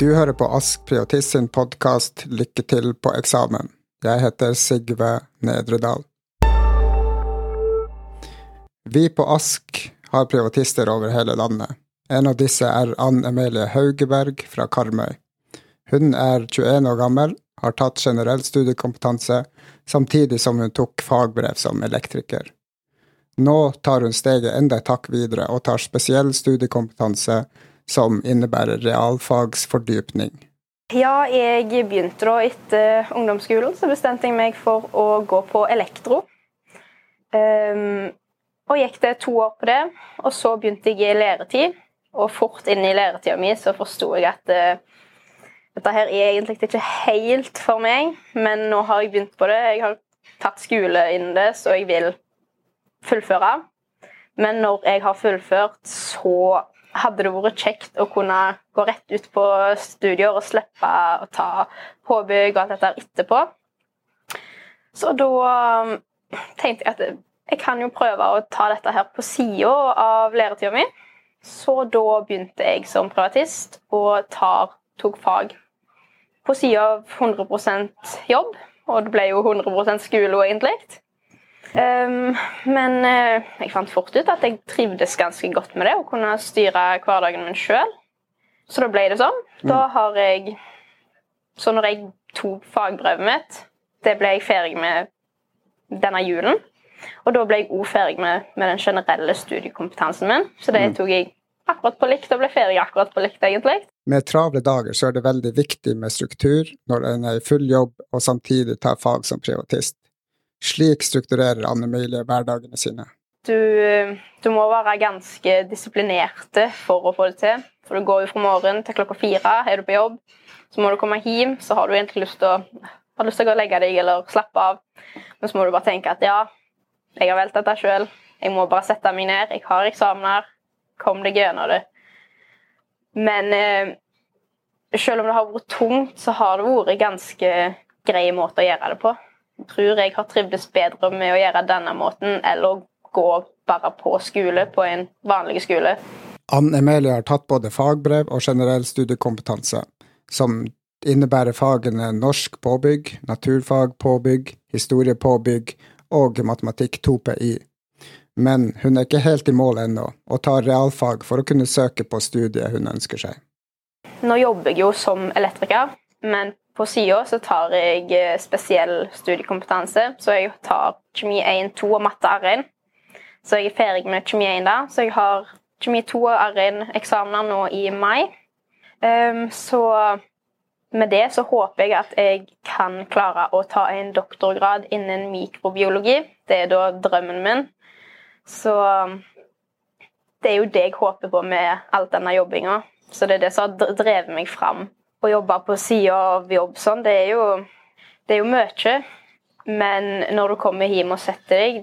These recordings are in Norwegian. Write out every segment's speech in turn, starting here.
Du hører på Ask Privatist sin podkast Lykke til på eksamen. Jeg heter Sigve Nedredal. Vi på Ask har privatister over hele landet. En av disse er Ann Emilie Haugeberg fra Karmøy. Hun er 21 år gammel, har tatt generell studiekompetanse, samtidig som hun tok fagbrev som elektriker. Nå tar hun steget enda et hakk videre og tar spesiell studiekompetanse som innebærer realfagsfordypning. Ja, jeg begynte da etter ungdomsskolen, så bestemte jeg meg for å gå på elektro. Um, og gikk det to år på det, og så begynte jeg i læretid. Og fort inn i læretida mi så forsto jeg at uh, dette her er egentlig ikke helt for meg, men nå har jeg begynt på det. Jeg har tatt skole innen det, så jeg vil fullføre. Men når jeg har fullført, så hadde det vært kjekt å kunne gå rett ut på studier og slippe å ta påbygg og alt dette etterpå. Så da um, tenkte jeg at jeg kan jo prøve å ta dette her på sida av læretida mi. Så da begynte jeg som privatist og tar, tok fag på sida av 100% jobb. Og det ble jo 100% skole, egentlig. Um, men uh, jeg fant fort ut at jeg trivdes ganske godt med det, å kunne styre hverdagen min sjøl. Så da ble det sånn. Da mm. har jeg Så når jeg tok fagbrevet mitt, det ble jeg ferdig med denne julen. Og da ble jeg òg ferdig med, med, den generelle studiekompetansen min. Så det mm. tok jeg akkurat på likt, og ble ferdig akkurat på likt, egentlig. Med travle dager så er det veldig viktig med struktur når en er i full jobb og samtidig tar fag som privatist. Slik strukturerer Anne Mile hverdagene sine. Du, du, må være ganske disiplinerte for å få det til. For du går jo fra morgen til klokka fire, er du på jobb. Så må du komme hjem, så har du egentlig lyst til å, har lyst til å legge deg eller slappe av. Men så må du bare tenke at ja, jeg har valgt dette sjøl. Jeg må bare sette meg ned. Jeg har eksamener. Kom deg gjennom det. Men eh, selv om det har vært tungt, så har det vært ganske grei måte å gjøre det på tror jeg har trivdes bedre med å gjøre denne måten eller å gå bare på skole, på en vanlig skole. Ann Emilie har tatt både fagbrev og generell studiekompetanse, som innebærer fagene norsk påbygg, naturfag påbygg, historie påbygg og matematikk 2PI. Men hun er ikke helt i mål ennå, og tar realfag for å kunne søke på studiet hun ønsker seg. Nå jobber jeg jo som elektriker, men på sida så tar jeg eh, spesiell studiekompetanse, så jeg tar kjemi 1, 2 og matte R1. Så jeg er ferdig med kjemi 1 da. Så jeg har kjemi 2 og R1-eksamener nå i mai. Um, så med det så håper jeg at jeg kan klare å ta en doktorgrad innen mikrobiologi. Det er da drømmen min. Så det er jo det jeg håper på med all denne jobbinga. Så det er det som har drevet meg fram å jobbe på sida av jobb sånn, det er jo, det er jo mye. Men når du kommer hjem og setter deg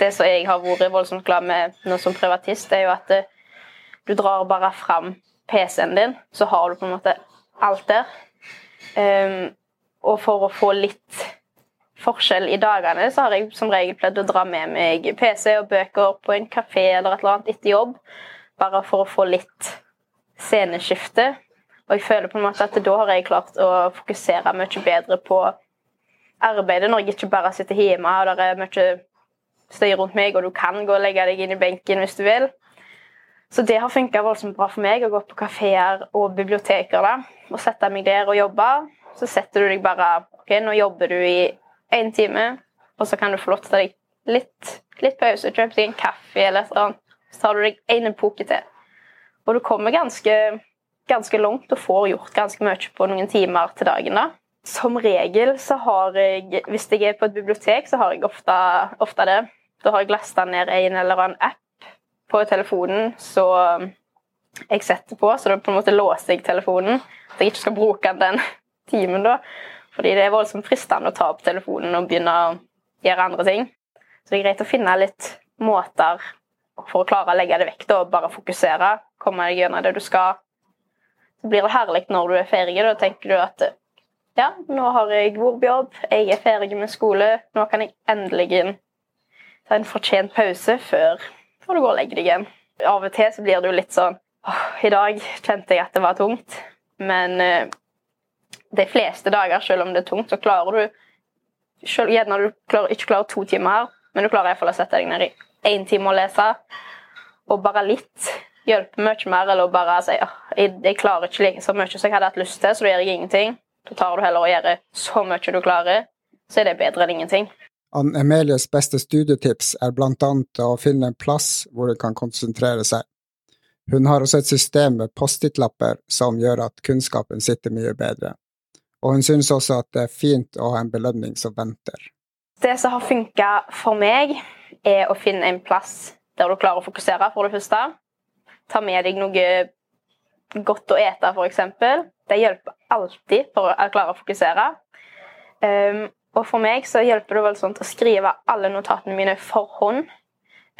Det som jeg har vært voldsomt glad med nå som privatist, er jo at det, eh, du drar bare fram PC-en din, så har du på en måte alt der. Um, og for å få litt forskjell i dagene, så har jeg som regel pleid å dra med meg PC og bøker på en kafé eller et eller annet etter jobb. Bare for å få litt sceneskifte. Og jeg føler på en måte at da har jeg klart å fokusere mye bedre på arbeidet, når jeg ikke bare sitter hjemme og det er mye støy rundt meg, og du kan gå og legge deg inn i benken hvis du vil. Så det har funka voldsomt bra for meg å gå på kafeer og biblioteker da, og sette meg der og jobbe. Så setter du deg bare OK, nå jobber du i én time, og så kan du få lov til å ta deg litt, litt pause, kjøpe deg en kaffe eller et eller annet. Så tar du deg en epoke til. Og du kommer ganske ganske langt og får gjort ganske mye på noen timer til dagen. da. Som regel så har jeg, hvis jeg er på et bibliotek, så har jeg ofte, ofte det. Da har jeg lasta ned en eller annen app på telefonen så jeg setter på, så da på en måte låser jeg telefonen. At jeg ikke skal bruke den timen, da. Fordi det er voldsomt fristende å ta opp telefonen og begynne å gjøre andre ting. Så det er greit å finne litt måter for å klare å legge det vekk da, og bare fokusere. Komme deg gjennom det du skal, så blir det herlig når du er ferdig. Da tenker du at ja, nå har jeg jobb, jeg er ferdig med skole, nå kan jeg endelig ta en fortjent pause før, du går og legger deg igjen. Av og til så blir det jo litt sånn åh, I dag kjente jeg at det var tungt, Men eh, de fleste dager, selv om det er tungt, så klarer du selv, Gjerne du klarer, ikke klarer to timer men du klarer iallfall å sette deg ned i én time og lese. Og bare litt hjelper mye mer, eller bare si at jeg, jeg, klarer ikke like så mye som jeg hadde hatt lyst til, så da gjør jeg ingenting. Da tar du heller og gjør så mye du klarer, så er det bedre enn ingenting. Ann Emelies beste studietips er blant annet å finne en plass hvor hun kan konsentrere seg. Hun har også et system med Post-It-lapper som gjør at kunnskapen sitter mye bedre og hun synes også at det er fint å ha en belønning som venter. Det som har funka for meg, er å finne en plass der du klarer å fokusere, for det første. Ta med deg noe godt å ete, f.eks. Det hjelper alltid for å klare å fokusere. Um, og for meg så hjelper det vel sånn å skrive alle notatene mine for hånd.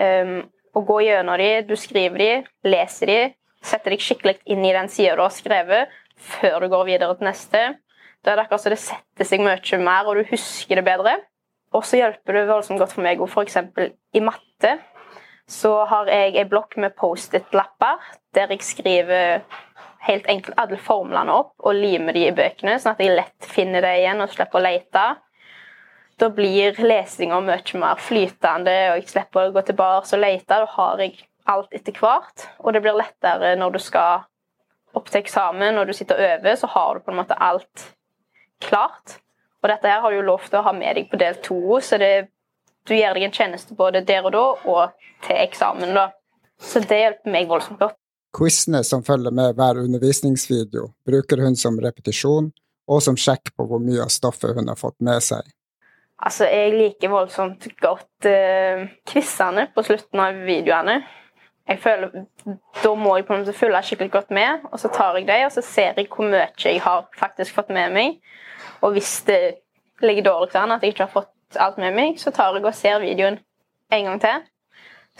Um, og gå gjennom de, du skriver de, leser de, setter deg skikkelig inn i den sida du har skrevet, før du går videre til neste. Da er det akkurat så det setter seg mye mer, og du husker det bedre. Og så hjelper det voldsomt godt for meg f.eks. i matte. Så har jeg ei blokk med Post-It-lapper der jeg skriver helt enkelt alle formlene opp og limer de i bøkene, sånn at jeg lett finner det igjen og slipper å lete. Da blir lesinga mye mer flytende, og jeg slipper å gå tilbake og lete. Da har jeg alt etter hvert, og det blir lettere når du skal opp til eksamen og du sitter og øver, så har du på en måte alt klart. Og dette her har du jo lov til å ha med deg på del to, så det, du gjør deg en tjeneste både der og da og til eksamen. da. Så det hjelper meg voldsomt godt. Quizene som følger med hver undervisningsvideo, bruker hun som repetisjon og som sjekk på hvor mye av stoffet hun har fått med seg. Altså, Jeg liker voldsomt godt eh, quizene på slutten av videoene. Jeg føler, Da må jeg på en måte følge skikkelig godt med, og så tar jeg det, og så ser jeg hvor mye jeg har faktisk fått med meg. Og hvis det ligger dårlig an, at jeg ikke har fått alt med meg, så tar jeg og ser videoen en gang til.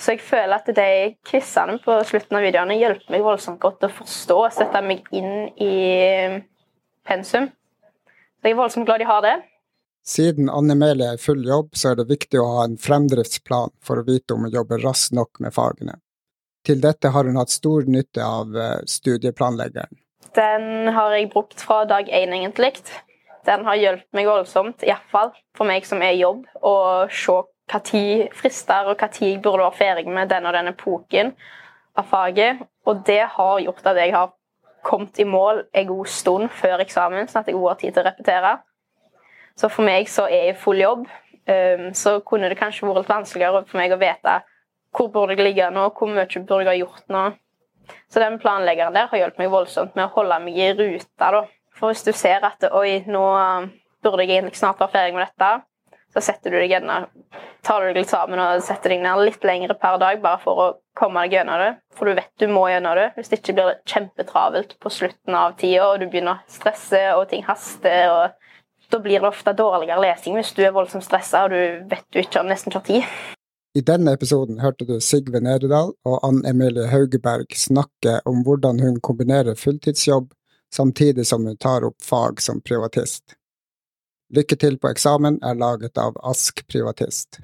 Så jeg føler at de quizene på slutten av videoene hjelper meg voldsomt godt å forstå og sette meg inn i pensum. Så jeg er voldsomt glad de har det. Siden Anne Melie er i full jobb, så er det viktig å ha en fremdriftsplan for å vite om hun jobber raskt nok med fagene. Til dette har hun hatt stor nytte av eh, studieplanleggeren. Den har jeg brukt fra dag én, egentlig. Den har hjulpet meg voldsomt, iallfall for meg som er i jobb, å se når frister og når jeg burde være ferdig med den og den epoken av faget. Og det har gjort at jeg har kommet i mål en god stund før eksamen, sånn at jeg har tid til å repetere. Så for meg så er jeg i full jobb. Um, så kunne det kanskje vært litt vanskeligere for meg å vite hvor burde jeg ligge nå, hvor mye burde jeg ha gjort nå. Så den planleggeren der har hjulpet meg voldsomt med å holde meg i ruta. da. For hvis du ser at oi, nå burde jeg egentlig snart være ferdig med dette, så setter du deg gjerne, tar du deg litt sammen og setter deg ned litt lengre per dag bare for å komme deg gjennom det. For du vet du må gjennom det. Hvis det ikke blir kjempetravelt på slutten av tida, og du begynner å stresse og ting haster. og Da blir det ofte dårligere lesing hvis du er voldsomt stressa og du vet du ikke har nesten ikke tid. I denne episoden hørte du Sigve Nederdal og Ann Emilie Haugeberg snakke om hvordan hun kombinerer fulltidsjobb samtidig som hun tar opp fag som privatist. Lykke til på eksamen er laget av Ask Privatist.